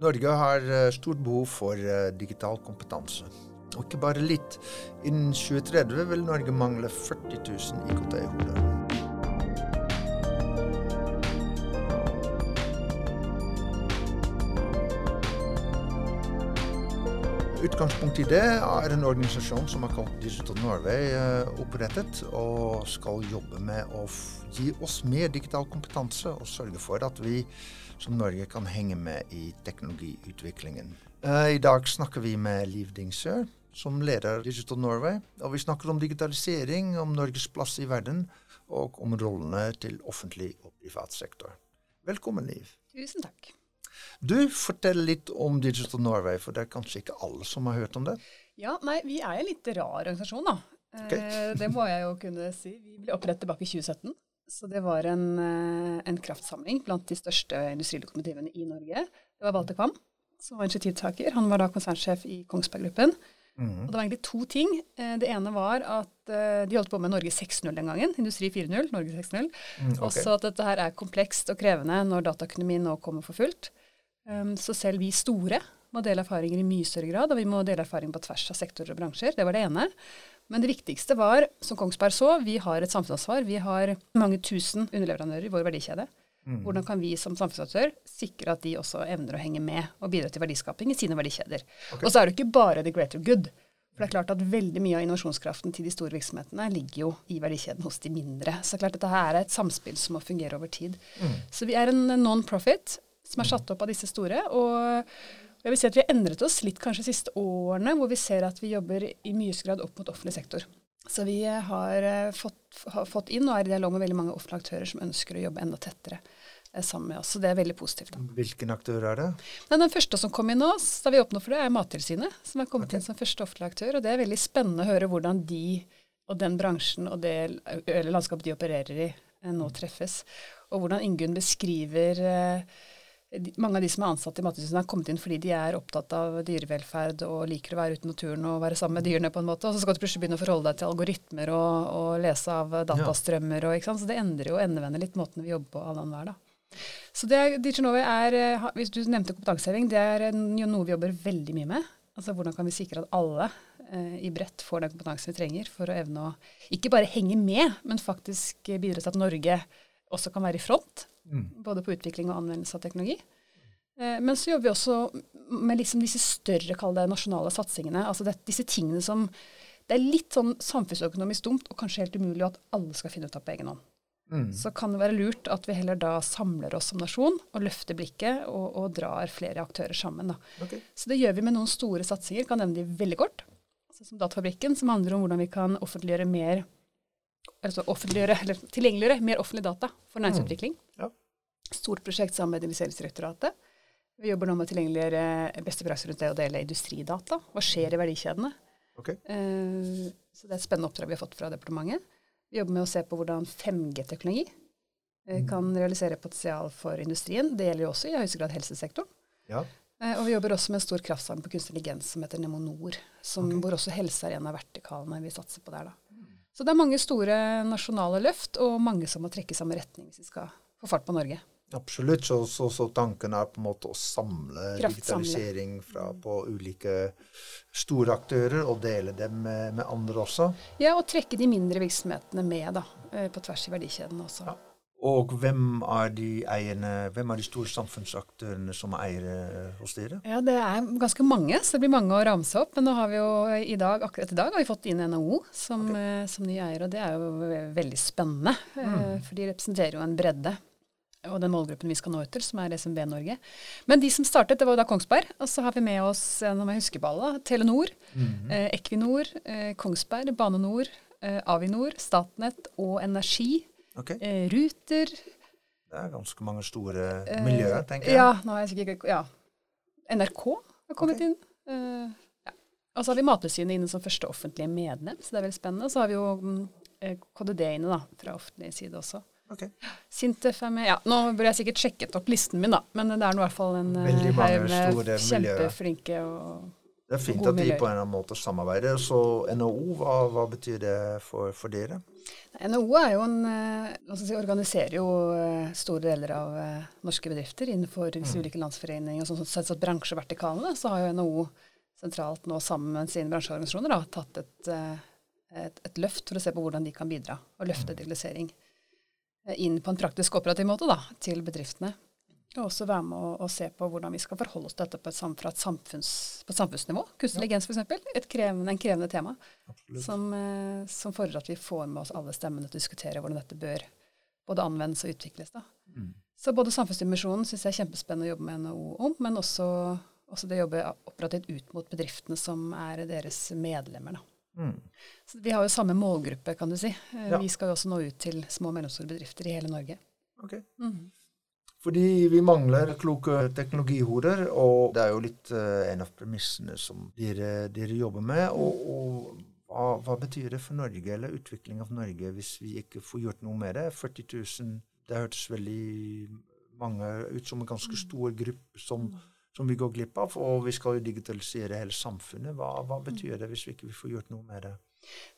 Norge har eh, stort behov for eh, digital kompetanse. Og ikke bare litt. Innen 2030 vil Norge mangle 40 000 IKT-hoder. Utgangspunktet i det er en organisasjon som er kalt Digital Norway eh, opprettet, og skal jobbe med å gi oss mer digital kompetanse og sørge for at vi som Norge kan henge med i teknologiutviklingen. Eh, I dag snakker vi med Liv Dingsør, som leder Digital Norway. Og vi snakker om digitalisering, om Norges plass i verden, og om rollene til offentlig og privat sektor. Velkommen, Liv. Tusen takk. Du, fortell litt om Digital Norway, for det er kanskje ikke alle som har hørt om det? Ja, nei, vi er en litt rar organisasjon, da. Okay. Eh, det må jeg jo kunne si. Vi ble opprettet tilbake i 2017. Så det var en, eh, en kraftsamling blant de største industrilokomotivene i Norge. Det var Walter Kvam som var initiativtaker. Han var da konsernsjef i Kongsberg Gruppen. Mm. Og det var egentlig to ting. Eh, det ene var at de holdt på med Norge 6.0 den gangen. Industri 4.0, Norge 6.0. Mm, okay. Også at dette her er komplekst og krevende når dataøkonomien nå kommer for fullt. Um, så selv vi store må dele erfaringer i mye større grad, og vi må dele erfaring på tvers av sektorer og bransjer. Det var det ene. Men det viktigste var, som Kongsberg så, vi har et samfunnsansvar. Vi har mange tusen underleverandører i vår verdikjede. Mm. Hvordan kan vi som samfunnsaktør sikre at de også evner å henge med og bidra til verdiskaping i sine verdikjeder. Okay. Og så er det ikke bare the greater good. For det er klart at veldig mye av innovasjonskraften til de store virksomhetene ligger jo i verdikjeden hos de mindre. Så det er klart dette her er et samspill som må fungere over tid. Mm. Så vi er en non-profit som er satt opp av disse store. Og jeg vil si at vi har endret oss litt kanskje de siste årene, hvor vi ser at vi jobber i mye grad opp mot offentlig sektor. Så vi har eh, fått, har fått inn og er i dialog med veldig mange offentlige aktører som ønsker å jobbe enda tettere eh, sammen med oss. Så det er veldig positivt. Da. Hvilken aktør er det? Den, den første som kom inn nå, da vi åpna for det, er Mattilsynet. Som har kommet okay. inn som første offentlige aktør. Og det er veldig spennende å høre hvordan de og den bransjen og det landskapet de opererer i, eh, nå treffes. Og hvordan Ingunn beskriver eh, mange av de som er ansatt i Mattilsynet, har kommet inn fordi de er opptatt av dyrevelferd og liker å være ute i naturen og være sammen med dyrene, på en måte. Og så skal du plutselig begynne å forholde deg til algoritmer og, og lese av datastrømmer og ikke sant. Så det endrer jo endevender litt måten vi jobber på annenhver, da. Så det Diginovi er, eh, hvis du nevnte kompetanseheving, det er noe vi jobber veldig mye med. Altså hvordan kan vi sikre at alle eh, i bredt får den kompetansen vi trenger for å evne å ikke bare henge med, men faktisk bidra til at Norge også kan være i front. Både på utvikling og anvendelse av teknologi. Eh, men så jobber vi også med liksom disse større det, nasjonale satsingene. Altså det, disse tingene som Det er litt sånn samfunnsøkonomisk dumt og kanskje helt umulig at alle skal finne ut av på egen hånd. Mm. Så kan det være lurt at vi heller da samler oss som nasjon og løfter blikket og, og drar flere aktører sammen. Okay. Så det gjør vi med noen store satsinger. Kan nevne de veldig kort. Altså som Datafabrikken, som handler om hvordan vi kan offentliggjøre mer altså offentliggjøre, eller tilgjengeliggjøre mer offentlig data for næringsutvikling. Mm. Ja. Stort prosjekt sammen med Investeringsdirektoratet. Vi jobber nå med å tilgjengeliggjøre beste praksis rundt det å dele industridata. Hva skjer i verdikjedene? Okay. Uh, så det er et spennende oppdrag vi har fått fra departementet. Vi jobber med å se på hvordan 5G-teknologi uh, mm. kan realisere potensial for industrien. Det gjelder jo også i høyeste grad helsesektoren. Ja. Uh, og vi jobber også med en stor kraftsamling på kunstig intelligens som heter Nemonor, som, okay. hvor også helse er en av vertikalene vi satser på der. da. Så det er mange store nasjonale løft, og mange som må trekke i samme retning hvis vi skal få fart på Norge. Absolutt. Så, så, så, tanken er på en måte å samle digitalisering fra, på ulike store aktører og dele dem med, med, andre også? Ja, og trekke de mindre virksomhetene med da, eh, på tvers i verdikjeden også. Ja. Og hvem er de eierne, hvem er de store samfunnsaktørene som er eiere hos dere? Ja, Det er ganske mange, så det blir mange å ramse opp. Men nå har vi jo i dag, akkurat i dag har vi fått inn NHO som, okay. Eh, som ny eier, og det er jo veldig spennende. Eh, mm. For de representerer jo en bredde og den målgruppen vi skal nå ut til, som er SMB Norge. Men de som startet, det var jo da Kongsberg. Og så har vi med oss, eh, nå må jeg huske på alle, Telenor, mm -hmm. eh, Equinor, eh, Kongsberg, Bane Nor, eh, Avinor, Statnett og Energi. Okay. Eh, Ruter. Det er ganske mange store eh, miljøer, tenker jeg. Ja, nå har jeg sikkert, ja. NRK har kommet okay. inn. ja. Og så har vi Mattilsynet inne som første offentlige medlem, så det er veldig spennende. Og Så har vi jo mm, KDD inne da, fra offentlig side også. Okay. Sintef er med. Ja, nå burde jeg sikkert sjekket opp listen min, da. Men det er nå i hvert fall en haug med kjempeflinke og Det er fint at de på en eller annen måte samarbeider. Så NHO, hva, hva betyr det for, for, dere? NHO er jo en, eh, si, organiserer jo eh, store deler av eh, norske bedrifter innenfor mm. ulike landsforeninger. og sånn sett så bransjevertikalene, så har jo NHO sentralt nå sammen med sine bransjeorganisasjoner da, tatt et, et, et, løft for å se på hvordan de kan bidra og løfte mm. digitalisering inn på en praktisk operativ måte da, til bedriftene. Og også være med å, å, se på hvordan vi skal forholde oss til dette på et, fra et samfunns, på et samfunnsnivå. Kunstig intelligens ja. f.eks. Krevende, en krevende tema som, eh, som, fordrer at vi får med oss alle stemmene til å diskutere hvordan dette bør både anvendes og utvikles. Da. Mm. Så både Samfunnsdimensjonen syns jeg er kjempespennende å jobbe med NHO om, men også, også det å jobbe operativt ut mot bedriftene som er deres medlemmer. Da. Mm. Så vi har jo samme målgruppe, kan du si. Eh, ja. Vi skal jo også nå ut til små og mellomstore bedrifter i hele Norge. Ok. Mm. Fordi vi mangler kloke teknologihoder, og det er jo litt uh, en av premissene som dere, dere jobber med. Og, og hva, hva, betyr det for Norge, eller utvikling av Norge, hvis vi ikke får gjort noe med det? 40 000, det hørtes veldig mange ut som en ganske stor gruppe som, som vi går glipp av. Og vi skal jo digitalisere hele samfunnet. Hva, hva betyr det hvis vi ikke får gjort noe med det?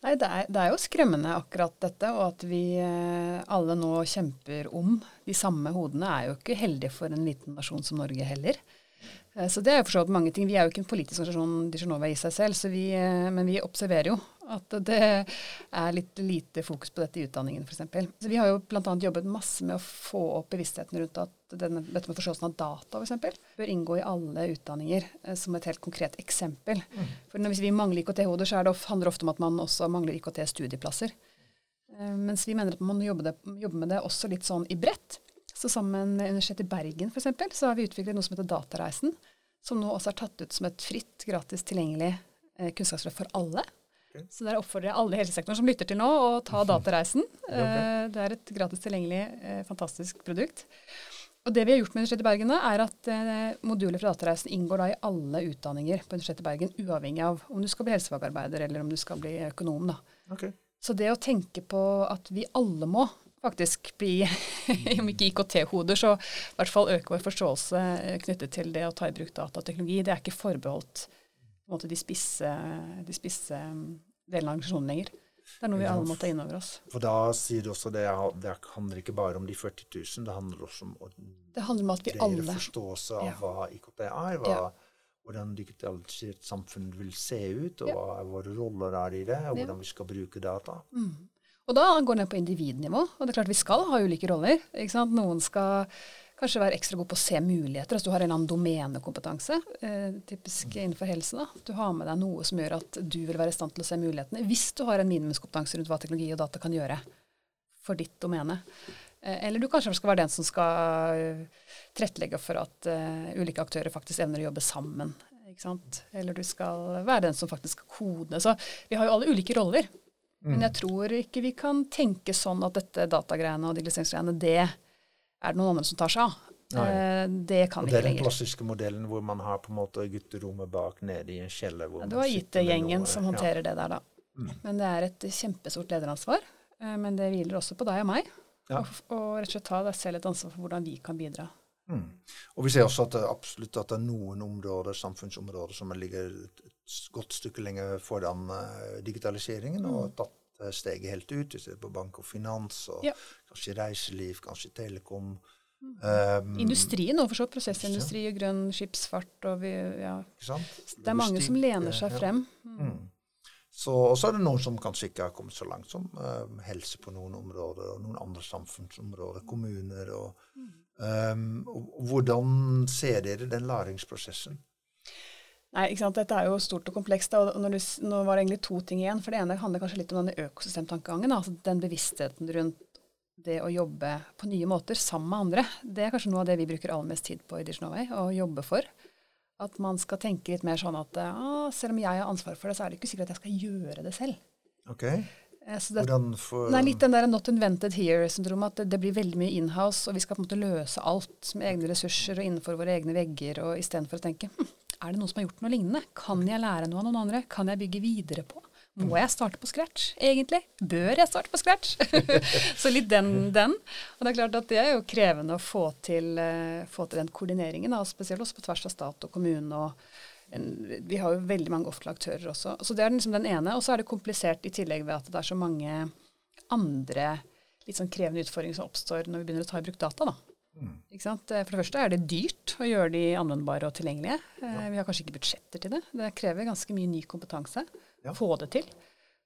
Nei, det er, det er, jo skremmende akkurat dette, og at vi eh, alle nå kjemper om de samme hodene er jo ikke heldig for en liten nasjon som Norge heller. Eh, så det er jo for mange ting. Vi er jo ikke en politisk organisasjon Disjonova i seg selv, vi, eh, men vi observerer jo at det er litt lite fokus på dette i utdanningen f.eks. Vi har jo bl.a. jobbet masse med å få opp bevisstheten rundt at denne, dette med forståelsen av data f.eks. bør inngå i alle utdanninger eh, som et helt konkret eksempel. Mm. For Hvis vi mangler IKT-hoder, så det, handler det ofte om at man også mangler IKT-studieplasser. Eh, mens vi mener at man må jobbe, jobbe, med det også litt sånn i bredt. Så sammen med Universitetet i Bergen for eksempel, så har vi utviklet noe som heter Datareisen. Som nå også er tatt ut som et fritt, gratis tilgjengelig eh, kunnskapsløp for alle. Så der oppfordrer jeg alle i helsesektoren som lytter til nå, å ta Datareisen. Okay. Det er et gratis tilgjengelig, eh, fantastisk produkt. Og det vi har gjort med Universitetet i Bergen, da, er at eh, moduler fra Datareisen inngår da i alle utdanninger på Universitetet i Bergen, uavhengig av om du skal bli helsefagarbeider eller om du skal bli økonom. Da. Okay. Så det å tenke på at vi alle må faktisk bli, om ikke IKT-hoder, så i hvert fall øke vår forståelse knyttet til det å ta i bruk datateknologi. Det er ikke forbeholdt måte, de spisse, de spisse um, delene av organisasjonen lenger. Det er noe vi alle må ta inn over oss. For da sier du også det, det handler ikke bare om de 40 000, det handler også om det handler om at vi alle forståelse av ja. hva IKT er, hva, ja. hvordan digitalisert samfunn vil se ut, og ja. hva våre roller er i det, og hvordan vi skal bruke data. Mm. Og da går det ned på individnivå. Og det er klart vi skal ha ulike roller. Noen skal Kanskje være ekstra god på å se muligheter. Altså du har en eller annen domenekompetanse, eh, typisk innenfor helse. da. Du har med deg noe som gjør at du vil være i stand til å se mulighetene, hvis du har en minimumskompetanse rundt hva teknologi og data kan gjøre for ditt domene. Eh, eller du kanskje skal være den som skal uh, tilrettelegge for at eh, ulike aktører faktisk evner å jobbe sammen. Ikke sant? Eller du skal være den som faktisk skal kode. Så vi har jo alle ulike roller. Mm. Men jeg tror ikke vi kan tenke sånn at dette datagreiene og digitaliseringsgreiene, det er det noen andre som tar seg av. Eh, det kan vi ikke lenger. Det er den klassiske modellen hvor man har på en måte gutterommet bak nede i en kjeller. Ja, du har IT-gjengen som håndterer ja. det der, da. Mm. Men det er et kjempestort lederansvar. Eh, men det hviler også på deg og meg. Ja. Og, rett og slett ta deg selv et ansvar for hvordan vi kan bidra. Mm. Og vi ser også at det absolutt at det er noen områder, samfunnsområder som ligger et godt stykke lenger foran uh, digitaliseringen. Mm. og tatt steget helt ut. Vi ser på bank og finans, og ja. kanskje reiseliv, kanskje telekom. Mm. Um, Industrien og for så prosessindustri og grønn skipsfart. Og vi, ja. Det er mange som lener seg frem. Mm. Mm. Så, og så er det noen som kanskje ikke har kommet så langt som um, helse på noen områder, og noen andre samfunnsområder, kommuner. Og, um, og, hvordan ser dere den læringsprosessen? Nei, ikke sant? Dette er jo stort og komplekst. og du, Nå var det egentlig to ting igjen. For Det ene handler kanskje litt om denne økosystemtankegangen. Altså den bevisstheten rundt det å jobbe på nye måter sammen med andre. Det er kanskje noe av det vi bruker aller mest tid på i Disnoway, å jobbe for. At man skal tenke litt mer sånn at ah, selv om jeg har ansvar for det, så er det ikke sikkert at jeg skal gjøre det selv. Ok. Eh, det, for, nei, litt den der not invented here-syndromet. At det, det, blir veldig mye inhouse, og vi skal på en måte løse alt med egne ressurser og innenfor våre egne vegger, og istedenfor å tenke hm, er det noen som har gjort noe lignende? Kan jeg lære noe av noen andre? Kan jeg bygge videre på? Må jeg starte på scratch, egentlig? Bør jeg starte på scratch? så litt den, den. Og det er klart at det er jo krevende å få til, uh, få til den koordineringen, da, spesielt også på tvers av stat og kommune og en, Vi har jo veldig mange offentlige aktører også. Så det er liksom den ene. Og så er det komplisert i tillegg ved at det er så mange andre litt sånn krevende utfordringer som oppstår når vi begynner å ta i bruk data. da. Mm. For det første er det dyrt å gjøre de anvendbare og tilgjengelige. Ja. Vi har kanskje ikke budsjetter til det. Det krever ganske mye ny kompetanse ja. få det til.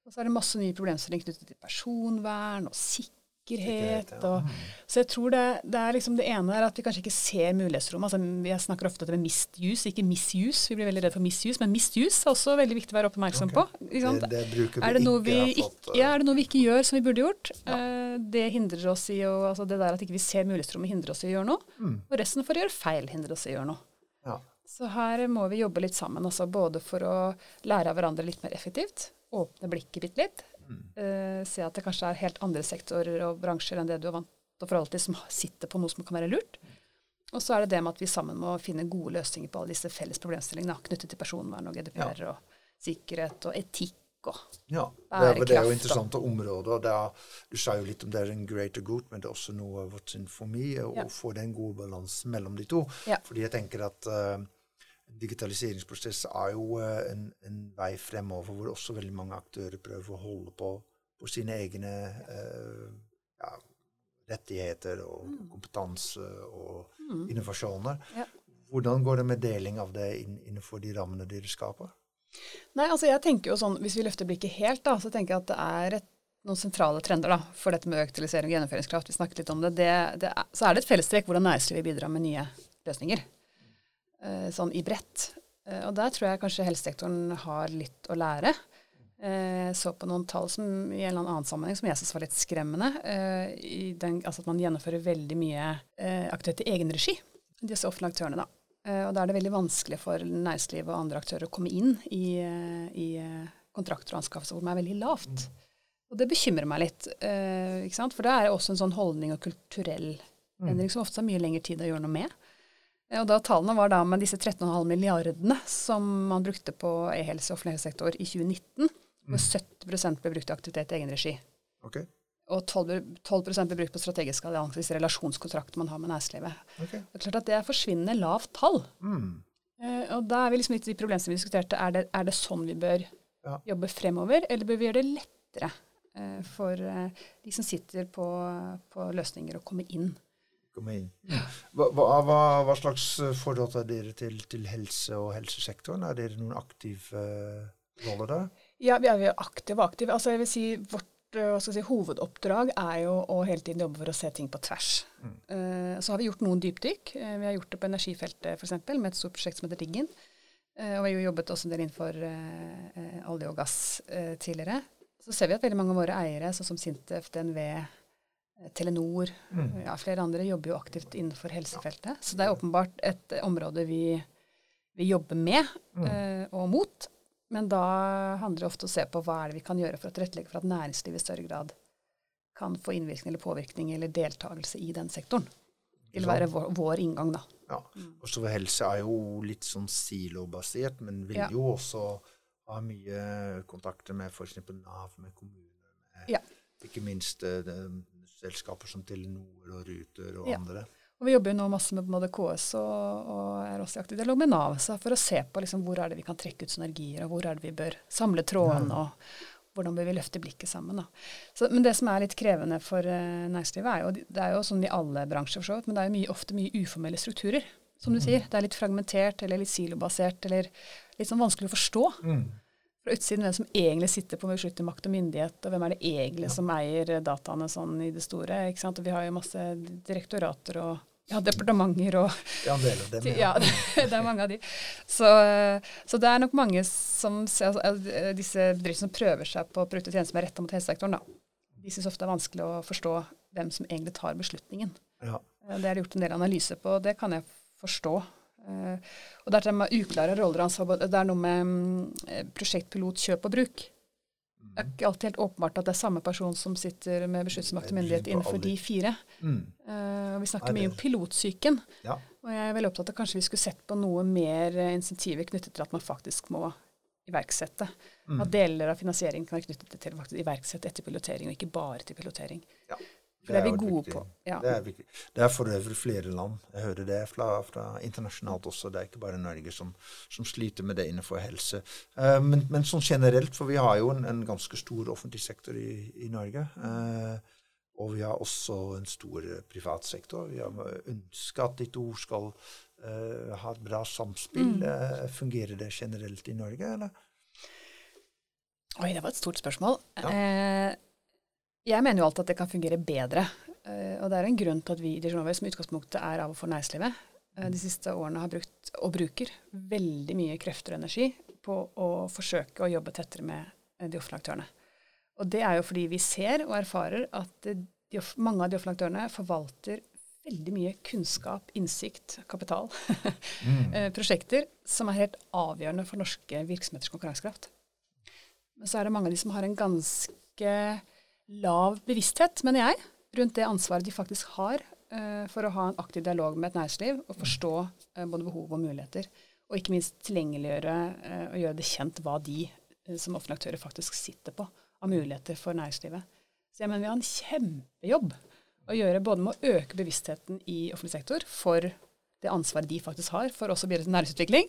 Og så er det masse nye problemstillinger knyttet til personvern og sikkerhet Ja. Og, så jeg tror det, det, er liksom det ene er at vi kanskje ikke ser mulighetsrommet. Altså, vi snakker ofte om misuse, ikke misuse. Vi blir veldig redd for misuse, men misuse er også veldig viktig å være oppmerksom okay. på. Det, det, er det ikke fått, uh... ja, er det noe vi ikke gjør som vi burde gjort? Ja. Det hindrer oss i å, altså det der at ikke vi ser mulighetsrommet, hindrer oss i å gjøre noe. Mm. Og resten for å gjøre feil hindrer oss i å gjøre noe. Ja. Så her må vi jobbe litt sammen, altså både for å lære av hverandre litt mer effektivt, åpne blikket bitte litt, Uh, se at det kanskje er helt andre sektorer og bransjer enn det du er vant til å forholde til, som sitter på noe som kan være lurt. Og så er det det med at vi sammen må finne gode løsninger på alle disse felles problemstillingene knyttet til personvern og GDPR ja. og sikkerhet og etikk og ja, det er, det er jo interessante områder. Er, du sa jo litt om det er en greater good, men det er også noe av vårt me, å ja. få den gode balansen mellom de to. Ja. Fordi jeg tenker at uh, digitaliseringsprosess er jo uh, en, en, vei fremover hvor også veldig mange aktører prøver å holde på, på sine egne uh, ja, rettigheter og mm. kompetanse og mm. innovasjoner. Ja. Hvordan går det med deling av det innenfor de rammene dere skaper? Nei, altså jeg tenker jo sånn, Hvis vi løfter blikket helt, da, så tenker jeg at det er et, noen sentrale trender da, for dette med øktilisering og gjennomføringskraft. Vi snakket litt om det. det, det er, så er det et fellestrekk hvordan næringslivet bidrar med nye løsninger. Eh, sånn i bredt. Eh, og der tror jeg kanskje helsesektoren har litt å lære. Eh, så på noen tall som, i en eller annen sammenheng som jeg syns var litt skremmende. Den, altså at man gjennomfører veldig mye aktivitet i egen regi, disse offentlige aktørene. da. Og da er det veldig vanskelig for næringslivet og andre aktører å komme inn i, i kontrakter og anskaffelser hvor man er veldig lavt. Og det bekymrer meg litt. For det er også en sånn holdning og kulturell endring som ofte har mye lengre tid å gjøre noe med. Og da Tallene var da med disse 13,5 milliardene som man brukte på e-helse og offentlig helsesektor i 2019, hvor 70 mm. ble brukt til aktivitet i egen regi. Okay. Og 12, 12 blir brukt på strategiske allianser, disse relasjonskontrakter man har med næringslivet. Okay. Det er klart at det er forsvinnende lavt tall. Mm. Uh, og da er vi liksom litt i de problemene vi diskuterte. Er det, er det sånn vi bør ja. jobbe fremover, eller bør vi gjøre det lettere uh, for uh, de som sitter på, på løsninger, å komme inn? komme inn. Hva, hva, hva, slags forhold har dere til, til, helse og helsesektoren? Er dere noen aktiv rolle der? Ja, vi er aktive og aktive. Altså, jeg vil si Vårt si, hovedoppdrag er jo å hele tiden jobbe for å se ting på tvers. Mm. Uh, så har vi gjort noen dypdykk. vi har gjort det på energifeltet f.eks. med et stort prosjekt som heter Riggen. og vi har jo jobbet også en del innenfor olje og gass tidligere. Så ser vi at veldig mange av våre eiere, sånn som Sintef, DNV, Telenor, mm. ja, flere andre jobber jo aktivt innenfor helsefeltet. Så det er åpenbart et område vi, vi jobber med mm. og mot. Men da handler det ofte om å se på hva er det vi kan gjøre for å tilrettelegge for at næringslivet i større grad kan få innvirkning eller påvirkning eller deltakelse i den sektoren. Det vil være vår, vår inngang, da. Ja. Også ved helse er jo litt sånn silobasert, men vil ja. jo også ha mye kontakter med f.eks. Nav, med kommuner, med ja. ikke minst uh, selskaper som Telenor og Ruter og ja. Og Vi jobber jo nå masse med både KS og, og er også i aktiv dialog med Nav for å se på liksom hvor er det vi kan trekke ut synergier, og hvor er det vi bør samle tråden, ja. og hvordan bør vi løfte blikket sammen. Så, men det som er litt krevende for uh, næringslivet, er jo det er jo sånn i alle bransjer, for så vidt, men det er jo mye, ofte mye uformelle strukturer. Som du mm. sier. Det er litt fragmentert eller litt silobasert eller litt sånn vanskelig å forstå. Mm fra utsiden hvem som egentlig sitter på besluttende makt og myndighet, og hvem er det egentlig ja. som eier dataene sånn i det store. ikke sant? Og vi har jo masse direktorater og ja, departementer og Ja, en del av dem. Ja, ja det, er mange av de. Så, så, det er nok mange som altså, disse bedriftene som prøver seg på å bruke tjenester som er retta mot helsesektoren, da. De syns ofte det er vanskelig å forstå hvem som egentlig tar beslutningen. Ja. Det er det gjort en del analyse på, og det kan jeg forstå. Uh, og det er med uklare roller ansvar. Det er noe med um, prosjektpilot, kjøp og bruk. Det er ikke alltid helt åpenbart at det er samme person som sitter med beskyttelsesmakt og myndighet innenfor de fire. Mm. Uh, vi snakker mye om pilotsyken. Ja. Og jeg er veldig opptatt av kanskje vi skulle sett på noe mer insentiver knyttet til at man faktisk må iverksette. Mm. At deler av finansieringen kan være knyttet til å iverksette etter pilotering, og ikke bare til pilotering. Ja. For det, er vi gode på. Ja. Det er viktig. Det er for øvrig flere land. Jeg hører det fra, fra internasjonalt også. Det er ikke bare Norge som, som sliter med det innenfor helse. Uh, men, men, sånn generelt, for vi har jo en, en ganske stor offentlig sektor i, i Norge. Uh, og vi har også en stor privat sektor. Vi har ønsket at de to skal uh, ha et bra samspill. Mm. fungerer det generelt i Norge, eller? Oi, det var et stort spørsmål. Ja. Jeg mener jo alltid at det kan fungere bedre. Uh, og det er en grunn til at vi i Dijonova, som utgangspunktet er av og for næringslivet, uh, de siste årene har brukt, og bruker, veldig mye krefter og energi på å forsøke å jobbe tettere med uh, de offentlige aktørene. Og det er jo fordi vi ser og erfarer at de, mange av de offentlige aktørene forvalter veldig mye kunnskap, innsikt, kapital, mm. prosjekter som er helt avgjørende for norske virksomheters konkurransekraft. Men så er det mange av de som har en ganske lav bevissthet, mener jeg, rundt det ansvaret de faktisk har uh, for å ha en aktiv dialog med et næringsliv og forstå uh, både behov og muligheter. Og ikke minst tilgjengeliggjøre uh, og gjøre det kjent hva de som offentlige aktører faktisk sitter på av muligheter for næringslivet. Så jeg mener vi har en kjempejobb å gjøre både med å øke bevisstheten i offentlig sektor for det ansvaret de faktisk har for også å bidra til næringsutvikling,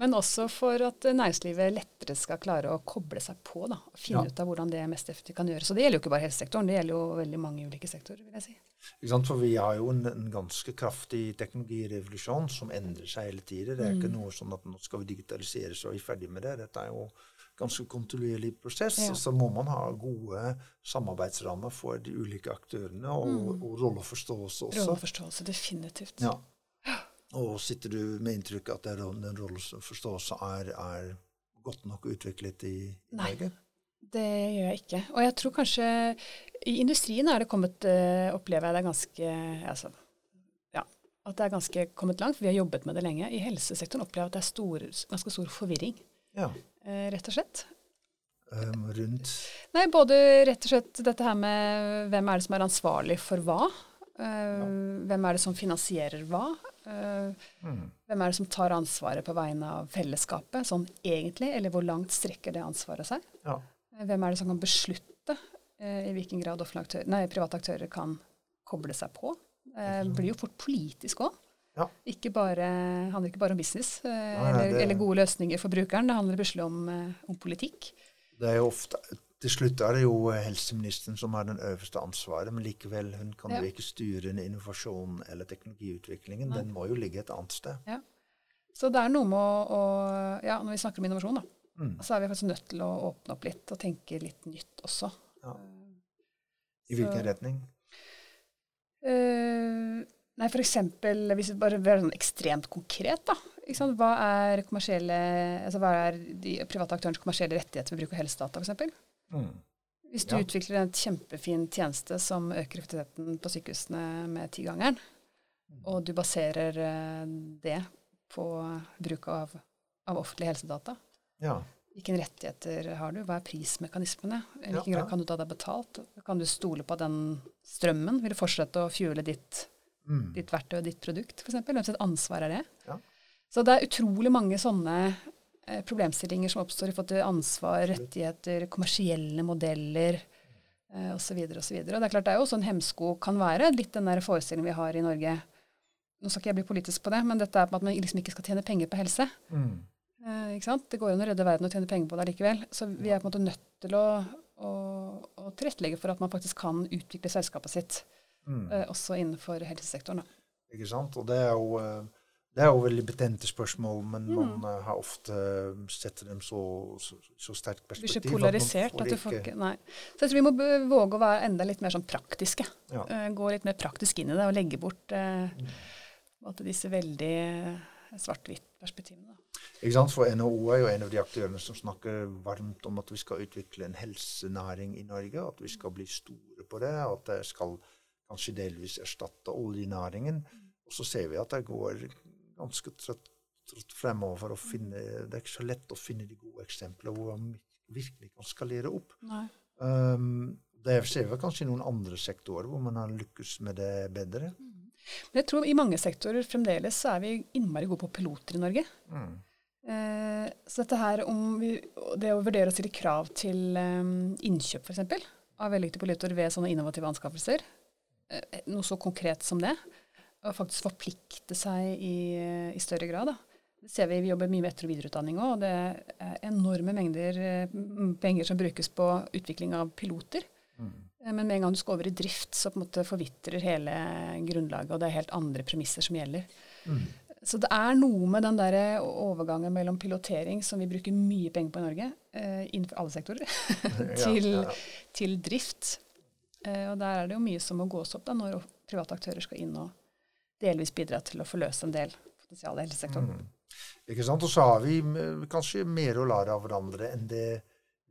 men også for at næringslivet lettere skal klare å koble seg på da, og finne ja. ut av hvordan det mest effektivt kan gjøres. Og det gjelder jo ikke bare helsesektoren, det gjelder jo veldig mange ulike sektorer. vil jeg si. Ikke sant, For vi har jo en, en ganske kraftig teknologirevolusjon som endrer seg hele tiden. Det er mm. ikke noe sånn at nå skal vi digitalisere så er vi ferdig med det. Dette er jo ganske kontinuerlig prosess. Ja. Så må man ha gode samarbeidsrammer for de ulike aktørene, og, mm. og rolleforståelse også. Rolleforståelse, definitivt. Ja. Og sitter du med inntrykk at den rolleforståelsen er, er godt nok utviklet i, i Nei, Norge? det gjør jeg ikke. Og jeg tror kanskje i industrien er det kommet, uh, opplever jeg det ganske altså, ja, at det er ganske kommet langt, for vi har jobbet med det lenge. I helsesektoren opplever jeg at det er stor, ganske stor forvirring, ja. uh, rett og slett. Um, rundt? Nei, både rett og slett dette her med hvem er det som er ansvarlig for hva. Uh, ja. Hvem er det som finansierer hva? Uh, mm. Hvem er det som tar ansvaret på vegne av fellesskapet, sånn egentlig, eller hvor langt strekker det ansvaret seg? Ja. Uh, hvem er det som kan beslutte eh, i hvilken grad aktører, nei, private aktører kan koble seg på? Det blir jo fort politisk òg. Ja. Ikke bare, handler ikke bare om business ja, eller, det, eller, gode løsninger for brukeren, det handler plutselig om, om politikk. Det er jo ofte til slutt er det jo helseministeren som har den øverste ansvaret, men likevel hun kan ja. jo ikke styre innovasjonen eller teknologiutviklingen. Nei. Den må jo ligge et annet sted. Ja. Så det er noe med å, å Ja, når vi snakker om innovasjon, da, mm. så er vi faktisk nødt til å åpne opp litt og tenke litt nytt også. Ja. I hvilken så, retning? Uh, nei, for eksempel, hvis vi bare er sånn ekstremt konkret, da. Hva er, altså, hva er de private aktørens kommersielle rettigheter ved bruk av helsedata, f.eks.? Mm. Hvis du ja. utvikler en kjempefin tjeneste som øker effektiviteten på sykehusene med tigangeren, mm. og du baserer uh, det på bruk av, av offentlige helsedata, ja. hvilke rettigheter har du? Hva er prismekanismene? I hvilken ja, grad kan du ta deg betalt? Kan du stole på den strømmen vil du fortsette å fuele ditt, mm. ditt verktøy og ditt produkt, f.eks.? Hvem sitt ansvar er det? Så det er utrolig mange sånne Eh, problemstillinger som oppstår i forhold til ansvar, rettigheter, kommersielle modeller eh, osv. Og Det er klart det er jo sånn hemsko kan være, litt den der forestillingen vi har i Norge. Nå skal ikke jeg bli politisk på det, men dette er på at man liksom ikke skal tjene penger på helse. Mm. Eh, ikke sant? Det går jo an å redde verden og tjene penger på det likevel. Så vi er på en måte nødt til å, å, å tilrettelegge for at man faktisk kan utvikle selskapet sitt, mm. eh, også innenfor helsesektoren. Da. Ikke sant. Og det er jo eh, det er jo veldig betente spørsmål, men mm. man uh, har ofte uh, sett dem så, så, så sterkt perspektiv. Blir ikke polarisert at, at ikke Nei. Så jeg tror vi må våge å være enda litt mer sånn praktiske. Ja. Uh, gå litt mer praktisk inn i det og legge bort mm. disse veldig svart-hvitt-perspektivene. Ikke sant? For NHO er jo en av de aktørene som snakker varmt om at vi skal utvikle en helsenæring i Norge, at vi skal bli store på det, at det skal kanskje delvis erstatte oljenæringen. Mm. Og så ser vi at det går ganske trøtt, trøtt fremover å finne Det er ikke så lett å finne de gode eksemplene hvor man virkelig kan skalere opp. Um, det ser vi kanskje i noen andre sektorer hvor man har lykkes med det bedre. Mm. Men jeg tror i mange sektorer fremdeles så er vi innmari gode på piloter i Norge. Mm. Eh, så dette her om vi, det å vurdere å stille krav til um, innkjøp f.eks. av vellykkede piloter ved sånne innovative anskaffelser, eh, noe så konkret som det. Og faktisk forplikte seg i, i større grad. Da. Det ser vi, vi jobber mye med etter- og videreutdanning òg, og det er enorme mengder eh, penger som brukes på utvikling av piloter. Mm. Men med en gang du skal over i drift, så på en måte forvitrer hele grunnlaget, og det er helt andre premisser som gjelder. Mm. Så det er noe med den der overgangen mellom pilotering, som vi bruker mye penger på i Norge, eh, innenfor alle sektorer, til, ja, ja. til, drift. Eh, og der er det jo mye som må gås opp da, når private aktører skal inn og delvis bidra til å forløse en del potensial i helsesektoren. Mm. Ikke sant? Og så har vi kanskje mer å lære av hverandre enn det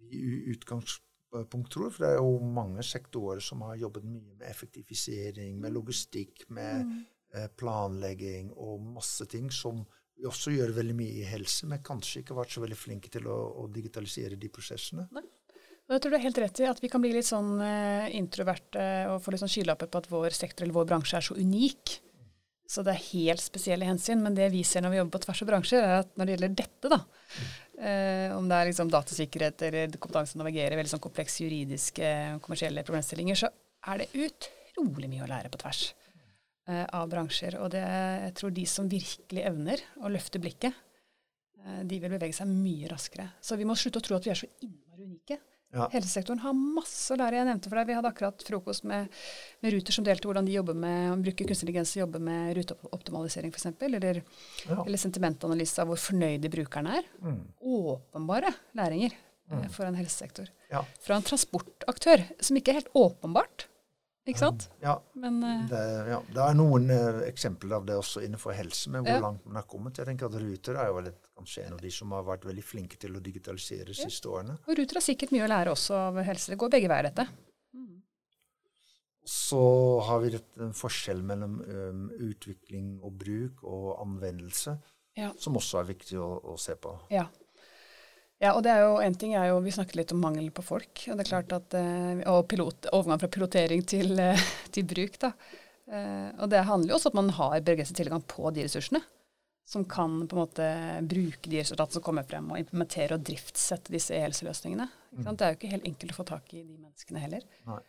vi i utgangspunkt tror. For det er jo mange sektorer som har jobbet mye med effektivisering, med logistikk, med mm Eh, planlegging og masse ting som vi også gjør veldig mye i helse, men kanskje ikke vært så veldig flinke til å, å digitalisere de prosessene. Nei. Og jeg tror du er helt rett i at vi kan bli litt sånn uh, introverte og få litt sånn skylapper på at vår sektor eller vår bransje er så unik. Så det er helt spesielle hensyn. Men det vi ser når vi jobber på tvers av bransjer, er at når det gjelder dette, da, eh, om det er liksom datasikkerhet eller kompetanse å navigere veldig sånn komplekse juridiske, kommersielle problemstillinger, så er det utrolig mye å lære på tvers. Eh, av bransjer. Og det, jeg tror de som virkelig evner å løfte blikket, eh, de vil bevege seg mye raskere. Så vi må slutte å tro at vi er så innmari unike. Ja. Helsesektoren har masse å lære. Jeg nevnte for deg, Vi hadde akkurat frokost med, med Ruter som delte hvordan de jobber med, bruker kunstig intelligens til å jobbe med ruteoptimalisering f.eks. Eller, ja. eller sentimentanalyse av hvor fornøyde brukerne er. Mm. Åpenbare læringer mm. for en helsesektor. Ja. Fra en transportaktør, som ikke er helt åpenbart ikke sant? Ja. Men, uh, det, ja. det, er noen uh, eksempler av det også innenfor helse, men hvor ja. langt man har kommet. Jeg tenker at Ruter er jo litt, kanskje en av de som har vært veldig flinke til å digitalisere de siste årene. Og Ruter har sikkert mye å lære også av helse. Det går begge veier, dette. Mm. Så har vi en forskjell mellom um, utvikling og bruk og anvendelse, som også er viktig å, å se på. Ja. Ja, og det er jo en ting er jo, Vi snakket litt om mangel på folk. Og det er klart at, eh, og pilot, overgang fra pilotering til, eh, til bruk. da. Eh, og det handler jo også om at man har begrenset tilgang på de ressursene. Som kan på en måte bruke de resultatene som kommer frem, og implementere og driftssette disse e-helseløsningene. Mm. Det er jo ikke helt enkelt å få tak i de menneskene heller. Nei.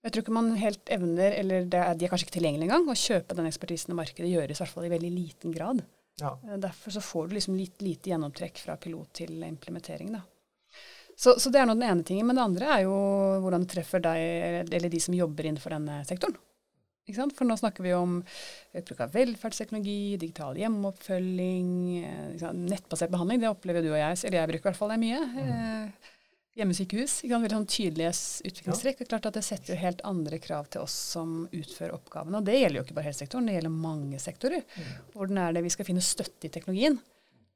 Jeg tror ikke man helt evner, eller er, de er kanskje ikke tilgjengelige engang, å kjøpe den ekspertisen i markedet gjøres i hvert fall i veldig liten grad. Ja. Eh, derfor så får du liksom litt lite gjennomtrekk fra pilot til implementering. da. Så, så, det er nå den ene tingen. Men det andre er jo hvordan det treffer deg eller de som jobber innenfor denne sektoren. For nå snakker vi om bruk av velferdsteknologi, digital hjemmeoppfølging, eh, nettbasert behandling. Det opplever du og jeg, eller jeg bruker i hvert fall det mye. Mm. Eh, hjemmesykehus. Ikke sant? Veldig sånn tydelige utviklingstrekk. Det er klart at det setter jo helt andre krav til oss som utfører oppgavene. Og det gjelder jo ikke bare helsesektoren, det gjelder mange sektorer. Mm. Hvordan er det vi skal finne støtte i teknologien?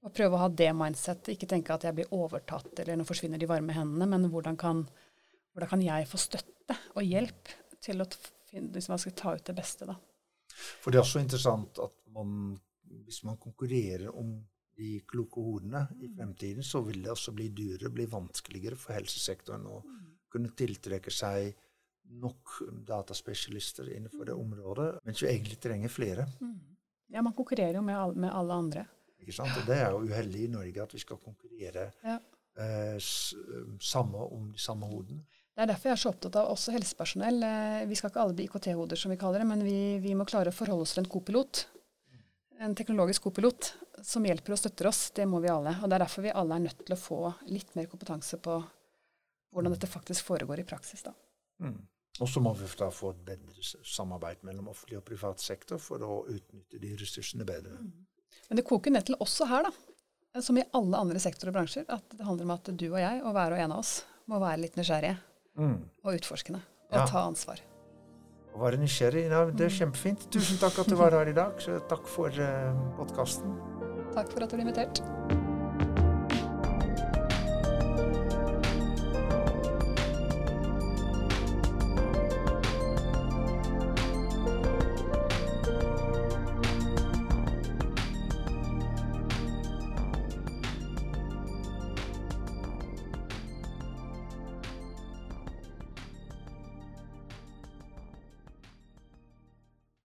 Og prøve å ha det mindsettet. Ikke tenke at jeg blir overtatt eller nå forsvinner de varme hendene, men hvordan kan, hvordan kan jeg få støtte og hjelp til å finne, man skal ta ut det beste, da. For det er også interessant at man, hvis man konkurrerer om de kloke hodene i mm. fremtiden, så vil det også bli dyrere, bli vanskeligere for helsesektoren å mm. kunne tiltrekke seg nok dataspesialister innenfor det mm. området, mens vi egentlig trenger flere. Ja, man konkurrerer jo med, alle, med alle andre. Ikke sant? Og det er jo uheldig i Norge at vi skal konkurrere ja. eh, samme om de samme hodene. Det er derfor jeg er så opptatt av også helsepersonell. Eh, vi skal ikke alle bli IKT-hoder, som vi kaller det, men vi, vi må klare å forholde oss til en kopilot. En teknologisk kopilot som hjelper og støtter oss, det må vi alle. Og Det er derfor vi alle er nødt til å få litt mer kompetanse på hvordan dette faktisk foregår i praksis. da. Mm. Og så må vi da få et bedre samarbeid mellom offentlig og privat sektor for å utnytte de ressursene bedre. Mm. Men det koker ned til også her, da, som i alle andre sektorer og bransjer, at det handler om at du og jeg, og hver og en av oss, må være litt nysgjerrige mm. og utforskende. Og ja. ta ansvar. Å være nysgjerrig. Ja, det er kjempefint. Tusen takk at du var her i dag. Så takk for eh, podkasten. Takk for at du ble invitert.